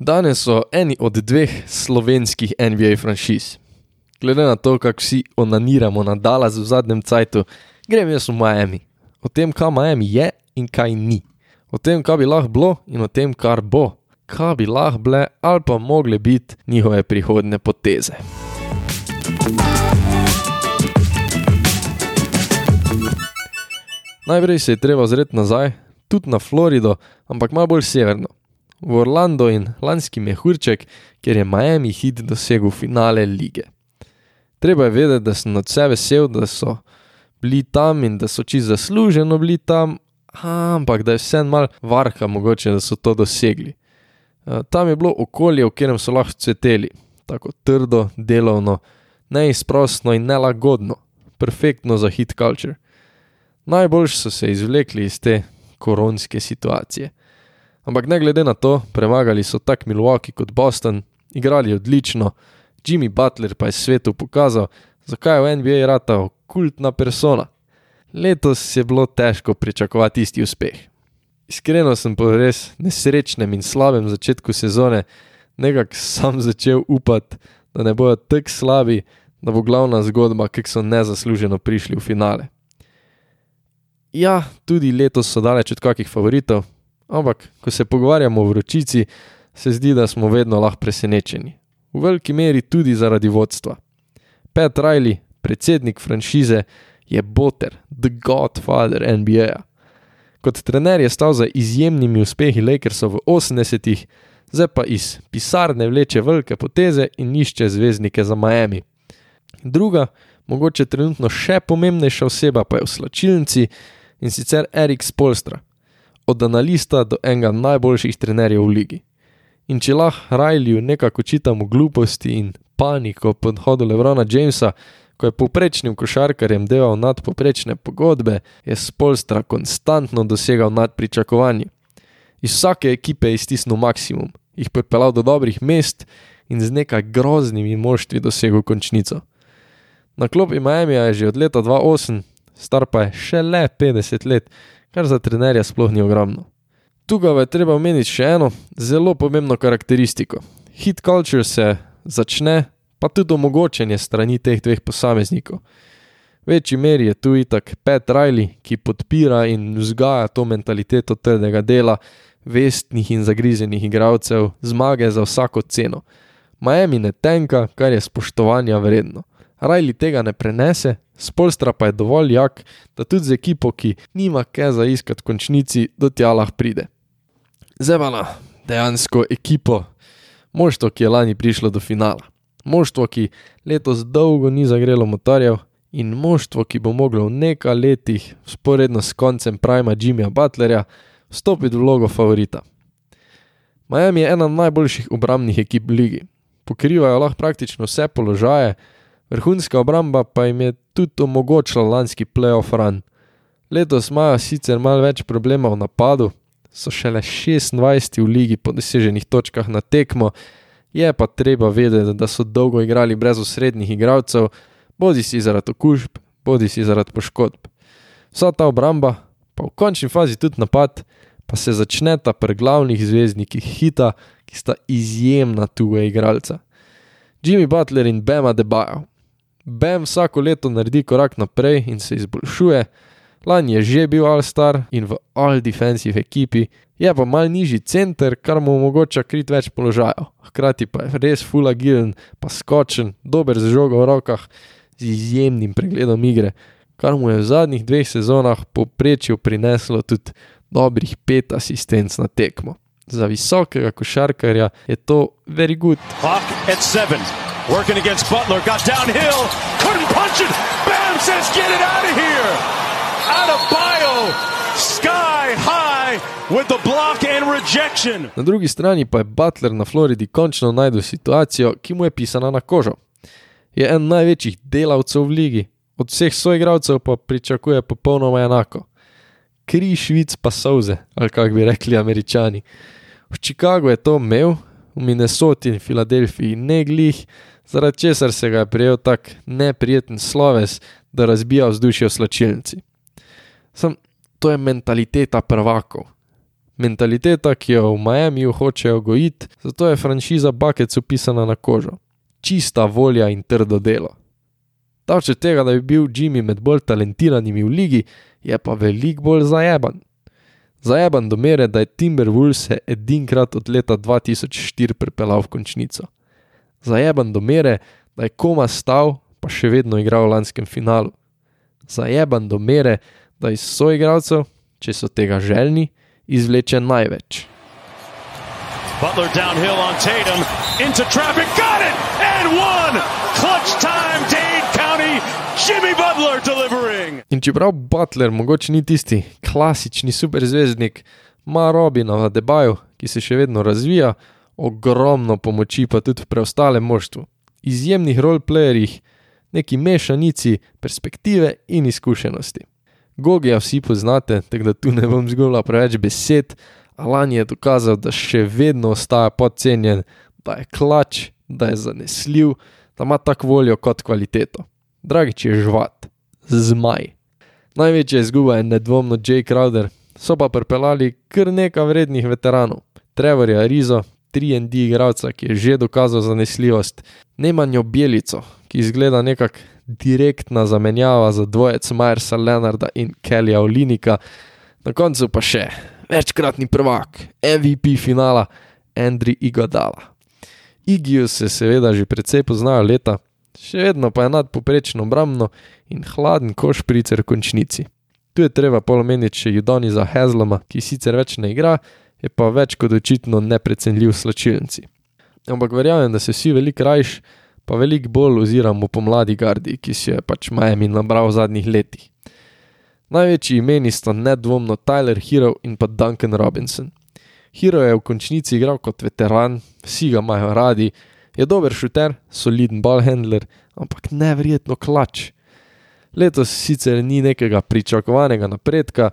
Danes so eni od dveh slovenskih NBA franšiz. Glede na to, kako vsi onaniramo na Dallas v zadnjem cajtu, grem jaz v Miami. O tem, kaj Miami je in kaj ni. O tem, kaj bi lahko bilo in o tem, kar bo. Kaj bi lahko bile ali pa mogle biti njihove prihodne poteze. Najprej se je treba zreti nazaj, tudi na Florido, ampak malo bolj severno v Orlando in lanski mehurček, kjer je Miami Heat dosegel finale lige. Treba je vedeti, da sem od vse vesel, da so bili tam in da so čisto zasluženo bili tam, ampak da je vse en mal varka mogoče, da so to dosegli. Tam je bilo okolje, v katerem so lahko cveteli, tako trdo, delovno, neizprostno in nelagodno, perfektno za hit culture. Najboljši so se izvlekli iz te koronske situacije. Ampak ne glede na to, premagali so tako Milwaukee kot Boston, igrali odlično, Jimmy Butler pa je svetu pokazal, zakaj je v NBA rata kultna persona. Letos je bilo težko pričakovati isti uspeh. Iskreno sem po res nesrečnem in slabem začetku sezone nekako sam začel upati, da ne bojo tako slabi, da bo glavna zgodba, kako so nezasluženo prišli v finale. Ja, tudi letos so daleč od kakih favoritov, ampak ko se pogovarjamo o vročici, se zdi, da smo vedno lahko presenečeni. V veliki meri tudi zaradi vodstva. Pat Riley, predsednik franšize, je boter, the godfather NBA. Kot trener je stal za izjemnimi uspehi Lakersov v 80-ih, zdaj pa iz pisarne vleče velike poteze in išče zvezdnike za Miami. Druga, mogoče trenutno še pomembnejša oseba pa je v slačilnici in sicer Erik Spolstra od analista do enega najboljših trenerjev v ligi. In če lahko Rajlju nekako čitamo gluposti in paniko po odhodu Lebrona Jamesa, ko je povprečnim košarkarjem delal nadpoprečne pogodbe, je Spolstra konstantno dosegal nadpričakovanje. Iz vsake ekipe je iztisnil maksimum, jih pripeljal do dobrih mest in z nekaj groznimi moštvi dosegel končnico. Na klopi Miami je že od leta 2008, star pa je šele 50 let, kar za trenerja sploh ni ogromno. Tukaj je treba omeniti še eno zelo pomembno karakteristiko. Hit culture se začne, pa tudi omogočenje strani teh dveh posameznikov. V večji meri je tu itak Pat Riley, ki podpira in vzgaja to mentaliteto trdega dela, vestnih in zagrizenih igralcev, zmage za vsako ceno. Miami ne tenka, kar je spoštovanja vredno. Riley tega ne prenese, Spolstra pa je dovolj jak, da tudi z ekipo, ki nima kaj za iskati končnici, do tja lahko pride. Zebala, dejansko ekipo, moštvo, ki je lani prišlo do finala, moštvo, ki letos dolgo ni zagrelo motorjev in moštvo, ki bo moglo v nekaj letih, sporedno s koncem Prima Jimmyja Butlerja, vstopiti v vlogo favorita. Miami je ena najboljših obrambnih ekip v ligi, pokrivajo lahko praktično vse položaje, vrhunska obramba pa jim je tudi omogočila lanski playoff run. Letos imajo sicer malo več problemov v napadu, so šele 26 v ligi po doseženih točkah na tekmo, je pa treba vedeti, da so dolgo igrali brez osrednjih igralcev, bodi si zaradi okužb, bodi si zaradi poškodb. Vsa ta obramba, pa v končni fazi tudi napad, pa se začneta pri glavnih zvezdnikih hita, ki sta izjemna tuga igralca. Jimmy Butler in Bema Debajo, Bam vsako leto naredi korak naprej in se izboljšuje. Lani je že bil All-Star in v All-Defensive ekipi, je pa mal nižji center, kar mu omogoča kriti več položajev. Hkrati pa je res full agilen, pa skočen, dober z žogo v rokah, z izjemnim pregledom igre, kar mu je v zadnjih dveh sezonah poprečju prineslo tudi dobrih pet asistenc na tekmo. Za visokega košarkarja je to very good. Hawk at seven working against Butler, got downhill, couldn't punch it. Bam says, get it out of here. Out of bio, sky high with the block and rejection. Na drugi strani pa je Butler na Floridi končno najdel situacijo, ki mu je pisana na kožo. Je en največjih delavcev v ligi, od vseh soigralcev pa pričakuje popolnoma enako. Kri švic pa soze, ali kako bi rekli američani. V Chicagu je to imel, v Minnesoti in Filadelfiji ne glih, zaradi česar se ga je prijel tak neprijeten sloves, da razbija vzdušje v slačilnici. Sam to je mentaliteta prvakov. Mentaliteta, ki jo v Miamiju hočejo gojiti, zato je franšiza Buckets upisana na kožo. Čista volja in trdo delo. Davče tega, da bi bil Jimmy med bolj talentiranimi v ligi, je pa veliko bolj zajeban. Zajeban do mere, da je Timberwolves se edinkrat od leta 2004 pripeljal v končnico. Zajeban do mere, da je koma stal, pa še vedno igral v lanskem finalu. Zajeban do mere, da iz soigralcev, če so tega željni, izvleče največ. Butler downhill on Tatum into traffic, got it and one. Clutch time, Dade County, Jimmy Butler delivering. In čeprav Butler mogoče ni tisti klasični superzvezdnik, ima Robina v debaju, ki se še vedno razvija, ogromno pomoči pa tudi v preostalem moštvu, izjemnih roleplayerjih, neki mešanici perspektive in izkušenosti. Gogija vsi poznate, tako da tu ne bom zgolj preveč besed, Alan je dokazal, da še vedno ostaja podcenjen, da je klač, da je zanesljiv, da ima tako voljo kot kvaliteto. Dragič je žvat, zmaj. Največja izguba je nedvomno Jay Crowder, so pa pripeljali kar nekaj vrednih veteranov. Trevor je Arizo, 3D igralca, ki je že dokazal zanesljivost, Nemanjo Bjelico, ki izgleda nekako direktna zamenjava za dvojec Majersa Leonarda in Kellyja Olinika, na koncu pa še večkratni prvak, MVP finala, Andri Igodala. Igiju se seveda že precej poznajo leta, še vedno pa je nadpoprečno obrambno in hladen koš pri cer končnici. Tu je treba polomeniti še Judoni za Hezloma, ki sicer več ne igra, je pa več kot očitno neprecenljiv slačilnici. Ampak verjamem, da se vsi veliko rajš, pa veliko bolj oziramo po mladi gardi, ki si je pač Miami nabral v zadnjih letih. Največji imeni sta nedvomno Tyler Hero in pa Duncan Robinson. Hero je v končnici igral kot veteran, vsi ga imajo radi, je dober šuter, soliden ballhandler, ampak nevrjetno klač. Letos sicer ni nekega pričakovanega napredka,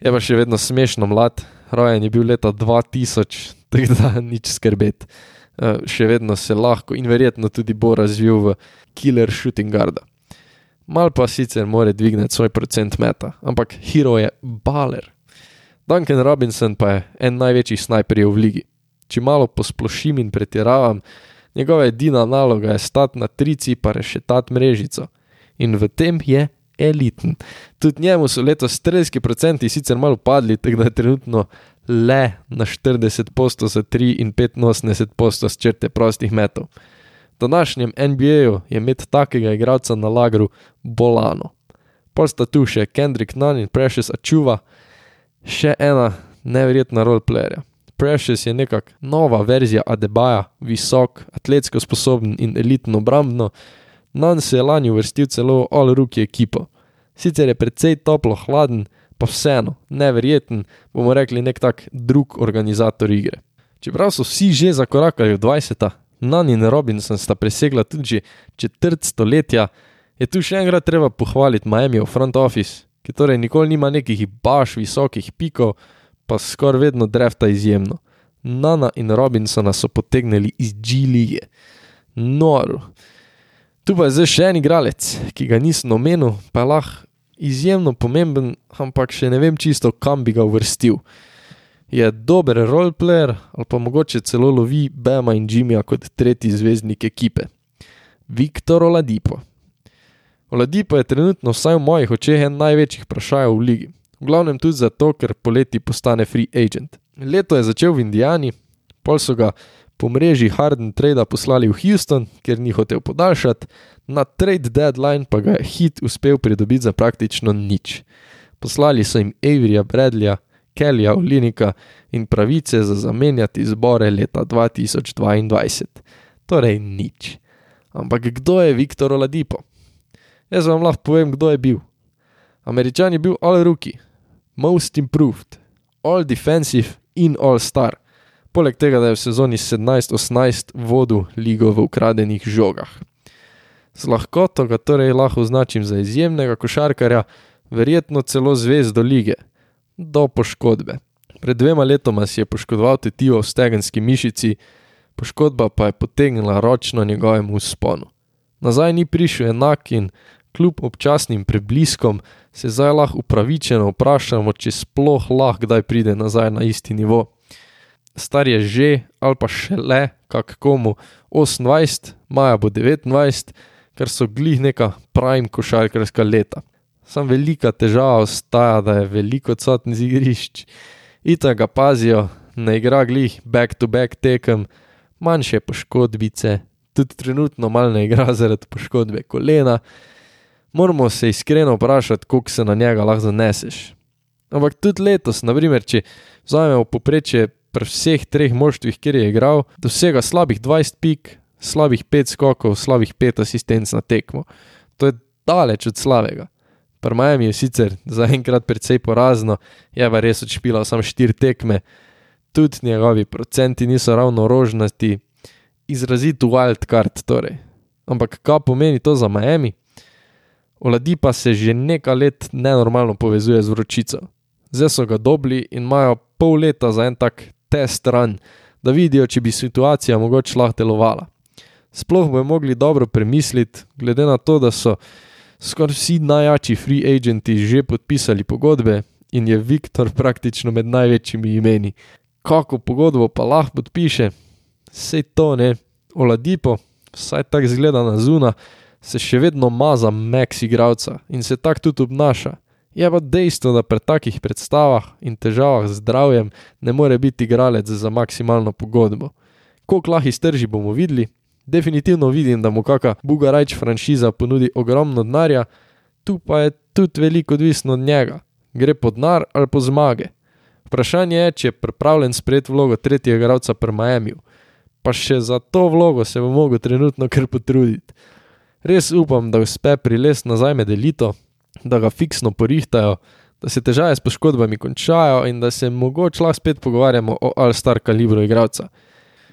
je pa še vedno smešno mlad, rojen je bil leta 2000, tako da nič skrbeti. Eh, še vedno se lahko in verjetno tudi bo razvil v killer shooting guarda. Mal pa sicer more dvigniti svoj procent meta, ampak hero je baler. Duncan Robinson pa je en največjih snajperjev v ligi. Če malo posplošim in pretiravam, njegova edina naloga je stati na trici pa rešetati mrežico. In v tem je eliten. Tudi njemu so letos strelski procenti sicer malo padli, tako da je trenutno le na 40 postov za 3 in 85 postov z črte prostih metov. V današnjem NBA-ju je imeti takega igralca na lagru bolano. Pol sta tu še Kendrick Nunn in Precious Achuva, še ena neverjetna roleplayerja. Precious je nekak nova verzija Adebaja, visok, atletsko sposoben in elitno obrambno, Nunn se je lani uvrstil celo v all-rookie ekipo. Sicer je precej toplo hladen, pa vseeno, neverjeten, bomo rekli, nek tak drug organizator igre. Čeprav so vsi že zakorakali v 20. Nan in Robinson sta presegla tudi četrt stoletja, je tu še enkrat treba pohvaliti Miami v front office, ki torej nikoli nima nekih baš visokih pikov, pa skoraj vedno drefta izjemno. Nana in Robinsona so potegnili iz G-lige. Noro. Tu pa je zdaj še en igralec, ki ga nisem omenil, pa lahko izjemno pomemben, ampak še ne vem čisto, kam bi ga uvrstil. Je dober roleplayer ali pa mogoče celo lovi Bema in Jimmyja kot tretji zvezdnik ekipe. Viktor Oladipo. Oladipo je trenutno vsaj v mojih očeh en največjih vprašajev v ligi. V glavnem tudi zato, ker poleti postane free agent. Leto je začel v Indijani, pol so ga po mreži Harden Trade poslali v Houston, ker ni hotel podaljšati, na trade deadline pa ga je hit uspel pridobiti za praktično nič. Poslali so jim Avrija Bradleya, Kellyja Olinika in pravice za zamenjati zbore leta 2022. Torej nič. Ampak kdo je Viktor Oladipo? Jaz vam lahko povem, kdo je bil. Američan je bil all rookie, most improved, all defensive in all star. Poleg tega, da je v sezoni 17-18 vodil ligo v ukradenih žogah. Z lahkoto ga torej lahko označim za izjemnega košarkarja, verjetno celo zvezdo lige, do poškodbe. Pred dvema letoma si je poškodoval tetivo v stegenski mišici, poškodba pa je potegnila ročno njegovemu sponu. Nazaj ni prišel enak in kljub občasnim prebliskom se zdaj lahko upravičeno vprašamo, če sploh lahko kdaj pride nazaj na isti nivo. Star je že ali pa še le, kak komu 28, maja bo 29, ker so glih neka prime košarkarska leta. Sam velika težava ostaja, da je veliko odsotnih z igrišč. Ita ga pazijo, ne igra glih back-to-back tekem, manjše poškodbice, tudi trenutno malo ne igra zaradi poškodbe kolena. Moramo se iskreno vprašati, koliko se na njega lahko zaneseš. Ampak tudi letos, naprimer, če vzamemo poprečje pri vseh treh moštvih, kjer je igral, dosega slabih 20 pik, slabih 5 skokov, slabih 5 asistenc na tekmo. To je daleč od slavega. Pri Miami je sicer zaenkrat precej porazno, je pa res odšpila samo 4 tekme, tudi njegovi procenti niso ravno rožnati, izrazito wildcard torej. Ampak kaj pomeni to za Miami? Oladipa se že nekaj let nenormalno povezuje z vročico. Zdaj so ga dobili in imajo pol leta za en tak test run, da vidijo, če bi situacija mogoče lahko delovala. Sploh bi mogli dobro premisliti, glede na to, da so skoraj vsi najjači free agenti že podpisali pogodbe in je Viktor praktično med največjimi imeni. Kako pogodbo pa lahko podpiše? Sej to ne, Oladipo, vsaj tako zgleda na zuna, se še vedno maza Max igralca in se tako tudi obnaša. Je pa dejstvo, da pri takih predstavah in težavah z zdravjem ne more biti igralec za maksimalno pogodbo. Koliko lahko iztrži, bomo videli. Definitivno vidim, da mu kakšna Bugarajč franšiza ponudi ogromno denarja, tu pa je tudi veliko odvisno od njega. Gre po denar ali po zmage. Vprašanje je, če je pripravljen sprejeti vlogo tretjega igralca pri Miami. Pa še za to vlogo se bo mogel trenutno kar potruditi. Res upam, da uspe prilest nazaj med elito, da ga fiksno porihtajajo, da se težave s poškodbami končajo in da se mogoče lahko spet pogovarjamo o All-Star kalibru igralca.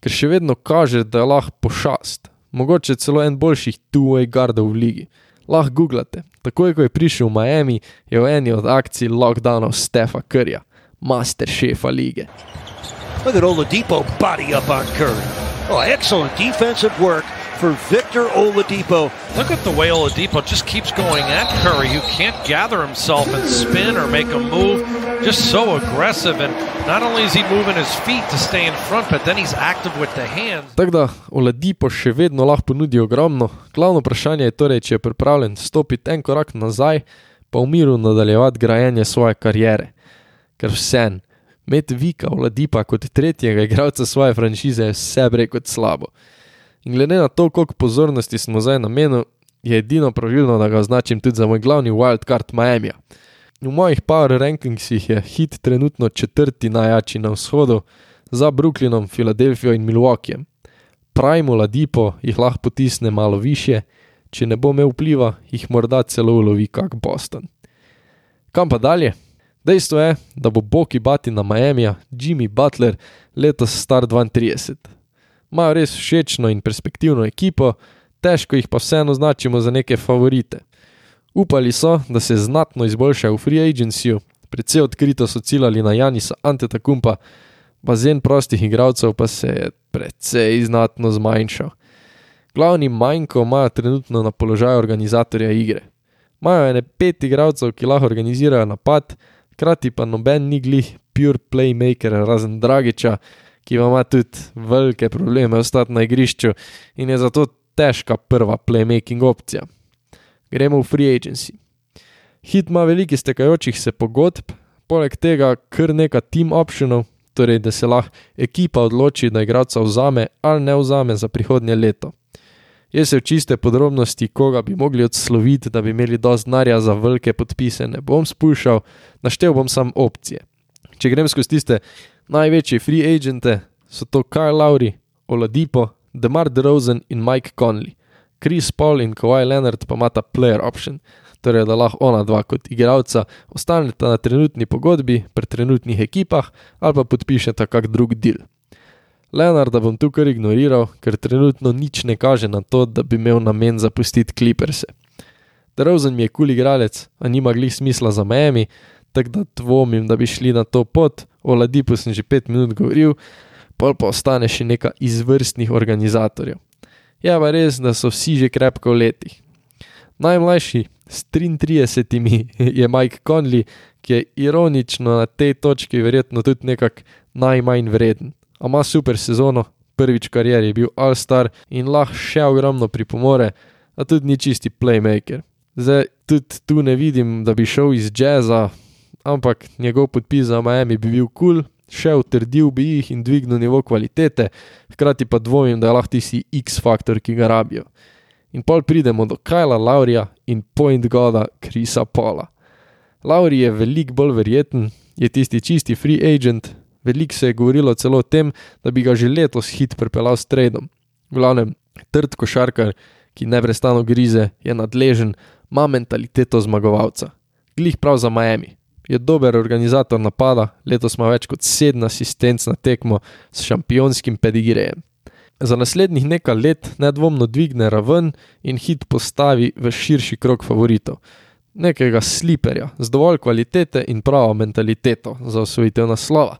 Ker še vedno kaže, da je lahko pošast, mogoče celo en boljših two-way gardov v ligi. Lahko googlate. Takoj, ko je prišel v Miami, je v eni od akcij lockdownov Stefa Curryja, master šefa lige. Look at Oladipo body up on Curry. Oh, excellent defensive work for Victor Oladipo. Look at the way Oladipo just keeps going at Curry, who can't gather himself and spin or make a move. Just so aggressive, and not only is he moving his feet to stay in front, but then he's active with the hands. Tako da Oladipo še vedno lahko ponudi ogromno. Glavno vprašanje je torej, če je pripravljen stopiti en korak nazaj, pa v miru nadaljevati grajenje svoje kariere. Ker vsem, med Vika Oladipa kot tretjega igralca svoje franšize je vse brej kot slabo. In glede na to, koliko pozornosti smo zdaj namenili, je edino pravilno, da ga označim tudi za moj glavni wildcard Miami. V mojih power rankingsih je hit trenutno četrti najjači na vzhodu, za Brooklynom, Filadelfijo in Milwaukeejem. Prime Ladipo jih lahko potisne malo više, če ne bo imel vpliva, jih morda celo ulovi kak Boston. Kam pa dalje? Dejstvo je, da bo Boki Bati na Miami, Jimmy Butler, letos star 32 imajo res všečno in perspektivno ekipo, težko jih pa vseeno označimo za neke favorite. Upali so, da se znatno izboljšajo v free agencyju, predvsej odkrito so ciljali na Janisa Antetakumpa, bazen prostih igralcev pa se je predvsej znatno zmanjšal. Glavni manjko imajo trenutno na položaju organizatorja igre. Imajo ene pet igralcev, ki lahko organizirajo napad, krati pa noben ni glih pure playmaker razen Dragiča, ki ima tudi velike probleme ostati na igrišču in je zato težka prva playmaking opcija. Gremo v free agency. Hit ima veliko stekajočih se pogodb, poleg tega kar nekaj team optionov, torej da se lahko ekipa odloči, da igralca vzame ali ne vzame za prihodnje leto. Jaz se v čiste podrobnosti, koga bi mogli odsloviti, da bi imeli dovolj denarja za velike podpise, ne bom spuščal, naštel bom samo opcije. Če grem skozi tiste Največji free agente so to Kyle Lowry, Oladipo, Demar DeRozan in Mike Conley. Chris Paul in Kawhi Leonard pa imata player option, torej da lahko ona dva kot igralca ostaneta na trenutni pogodbi pri trenutnih ekipah ali pa podpišeta kak drug deal. Leonarda bom tukaj ignoriral, ker trenutno nič ne kaže na to, da bi imel namen zapustiti Clippers. DeRozan mi je kul cool igralec, a nima glih smisla za Miami, tako da dvomim, da bi šli na to pot, o Ladipu sem že pet minut govoril, pol pa ostane še nekaj izvrstnih organizatorjev. Je pa res, da so vsi že krepko v letih. Najmlajši s 33 je Mike Conley, ki je ironično na tej točki verjetno tudi nekako najmanj vreden. A ima super sezono, prvič v karieri je bil All-Star in lahko še ogromno pripomore, a tudi ni čisti playmaker. Zdaj tudi tu ne vidim, da bi šel iz jazza, ampak njegov podpis za Miami bi bil kul, cool, še utrdil bi jih in dvignil nivo kvalitete, hkrati pa dvomim, da je lahko tisti X-faktor, ki ga rabijo. In pol pridemo do Kajla Laurija in point goda Krisa Pola. Lauri je veliko bolj verjeten, je tisti čisti free agent, veliko se je govorilo celo o tem, da bi ga že letos hit pripeljal s tradom. V glavnem, trd košarkar, ki neprestano grize, je nadležen, ima mentaliteto zmagovalca. Glih prav za Miami. Je dober organizator napada, letos ima več kot sedem asistenc na tekmo s šampionskim pedigrejem. Za naslednjih nekaj let nedvomno dvigne raven in hit postavi v širši krog favoritov. Nekega sliperja z dovolj kvalitete in pravo mentaliteto za osvojitev naslova.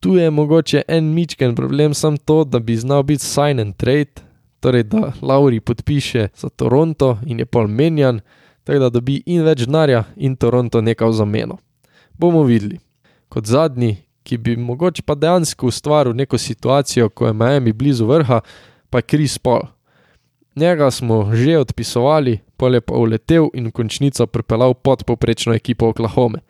Tu je mogoče en mičken problem, sam to, da bi znal biti sign and trade, torej da Lauri podpiše za Toronto in je pol menjan, tako da dobi in več denarja in Toronto nekaj v zameno. Bomo videli. Kot zadnji, ki bi mogoče pa dejansko ustvaril neko situacijo, ko je Miami blizu vrha, pa je Kris Paul. Njega smo že odpisovali, pol je pa uletel in v končnico pripeljal pod poprečno ekipo Oklahome.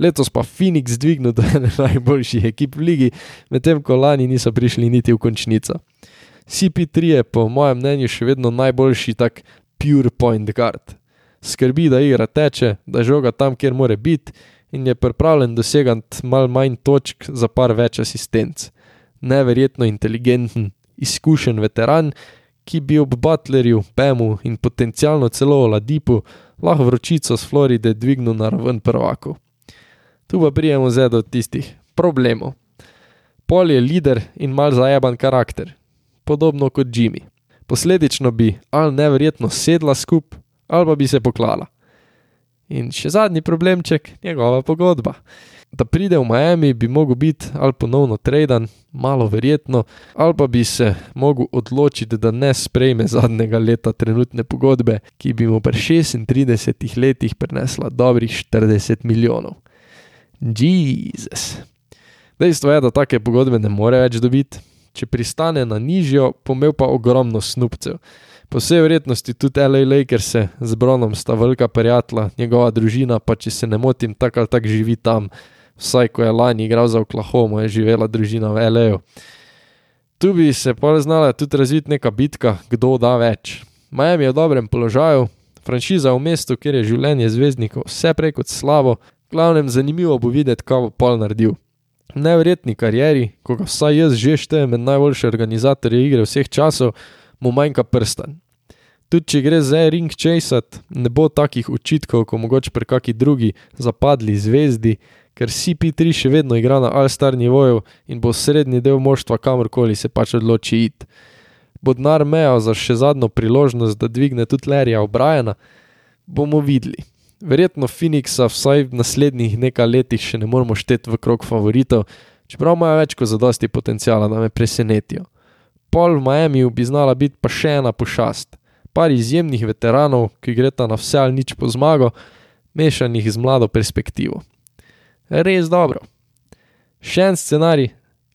Letos pa Phoenix dvignil do ene najboljših ekip v ligi, medtem ko lani niso prišli niti v končnico. CP3 je po mojem mnenju še vedno najboljši tak pure point guard. Skrbi, da igra teče, da žoga tam, kjer more biti in je pripravljen dosegati mal manj točk za par več asistenc. Neverjetno inteligenten, izkušen veteran, ki bi ob Butlerju, Pemu in potencialno celo Oladipu lahko vročico z Floride dvignil na raven prvakov. Tu pa prijemo zdaj do tistih problemov. Pol je lider in mal zajeban karakter, podobno kot Jimmy. Posledično bi ali neverjetno sedla skupaj, ali pa bi se poklala. In še zadnji problemček, njegova pogodba. Da pride v Miami, bi mogel biti ali ponovno traden, malo verjetno, ali pa bi se mogel odločiti, da ne sprejme zadnjega leta trenutne pogodbe, ki bi mu pri 36 letih prinesla dobrih 40 milijonov. Jezus. Dejstvo je, da take pogodbe ne more več dobiti, če pristane na nižjo, pomel pa ogromno snupcev. Po vsej verjetnosti tudi L.A. Lakers z Bronom sta velika prijatelja, njegova družina pa, če se ne motim, tako ali tako živi tam. Vsaj ko je lani igral za Oklahoma, je živela družina v L.A. Tu bi se pa znala tudi razviti neka bitka, kdo da več. Miami je v dobrem položaju, franšiza v mestu, kjer je življenje zvezdnikov vse prej kot slabo, glavnem zanimivo bo videti, kaj bo Paul naredil. Neverjetni karieri, ko ga vsaj jaz že štejem med najboljše organizatorje igre vseh časov, mu manjka prsten. Tudi če gre za ring chasat, ne bo takih očitkov, kot mogoče pri kaki drugi zapadli zvezdi, ker CP3 še vedno igra na all-star nivoju in bo srednji del moštva kamorkoli se pač odloči iti. Bodnar meja za še zadnjo priložnost, da dvigne tudi Lerija O'Briena, bomo videli. Verjetno Phoenixa vsaj v naslednjih nekaj letih še ne moremo šteti v krog favoritov, čeprav imajo več kot zadosti potencijala, da me presenetijo. Pol v Miami bi znala biti pa še ena pošast. Par izjemnih veteranov, ki greta na vse ali nič po zmago, mešanih z mlado perspektivo. Res dobro. Še en scenarij,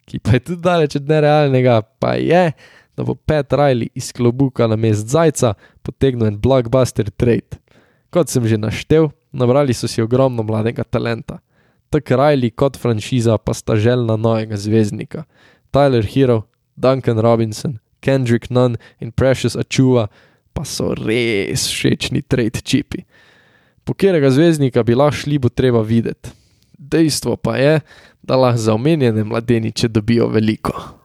ki pa je tudi daleč od nerealnega, pa je, da bo Pet Riley iz klobuka na mest Zajca potegnil en blockbuster trade. Kot sem že naštel, nabrali so si ogromno mladega talenta. Tako Riley kot franšiza pa sta željna novega zvezdnika. Tyler Hero, Duncan Robinson, Kendrick Nunn in Precious Achua pa so res všečni trade čipi. Po katerega zvezdnika bi lahko šli, bo treba videti. Dejstvo pa je, da lahko za omenjene mladeniče dobijo veliko.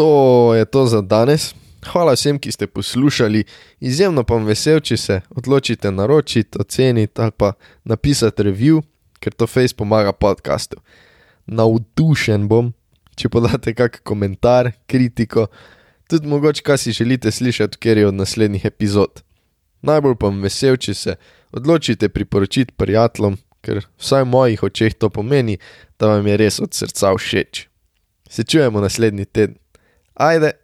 to je to za danes. Hvala vsem, ki ste poslušali. Izjemno pa vam vesel, če se odločite naročiti, oceniti ali pa napisati review, ker to face pomaga podkastu. Navdušen bom, če podate kak komentar, kritiko, tudi mogoče, kaj si želite slišati, ker je od naslednjih epizod. Najbolj pa vam vesel, če se odločite priporočiti prijateljem, ker vsaj v mojih očeh to pomeni, da vam je res od srca všeč. Se čujemo naslednji teden. Ajde!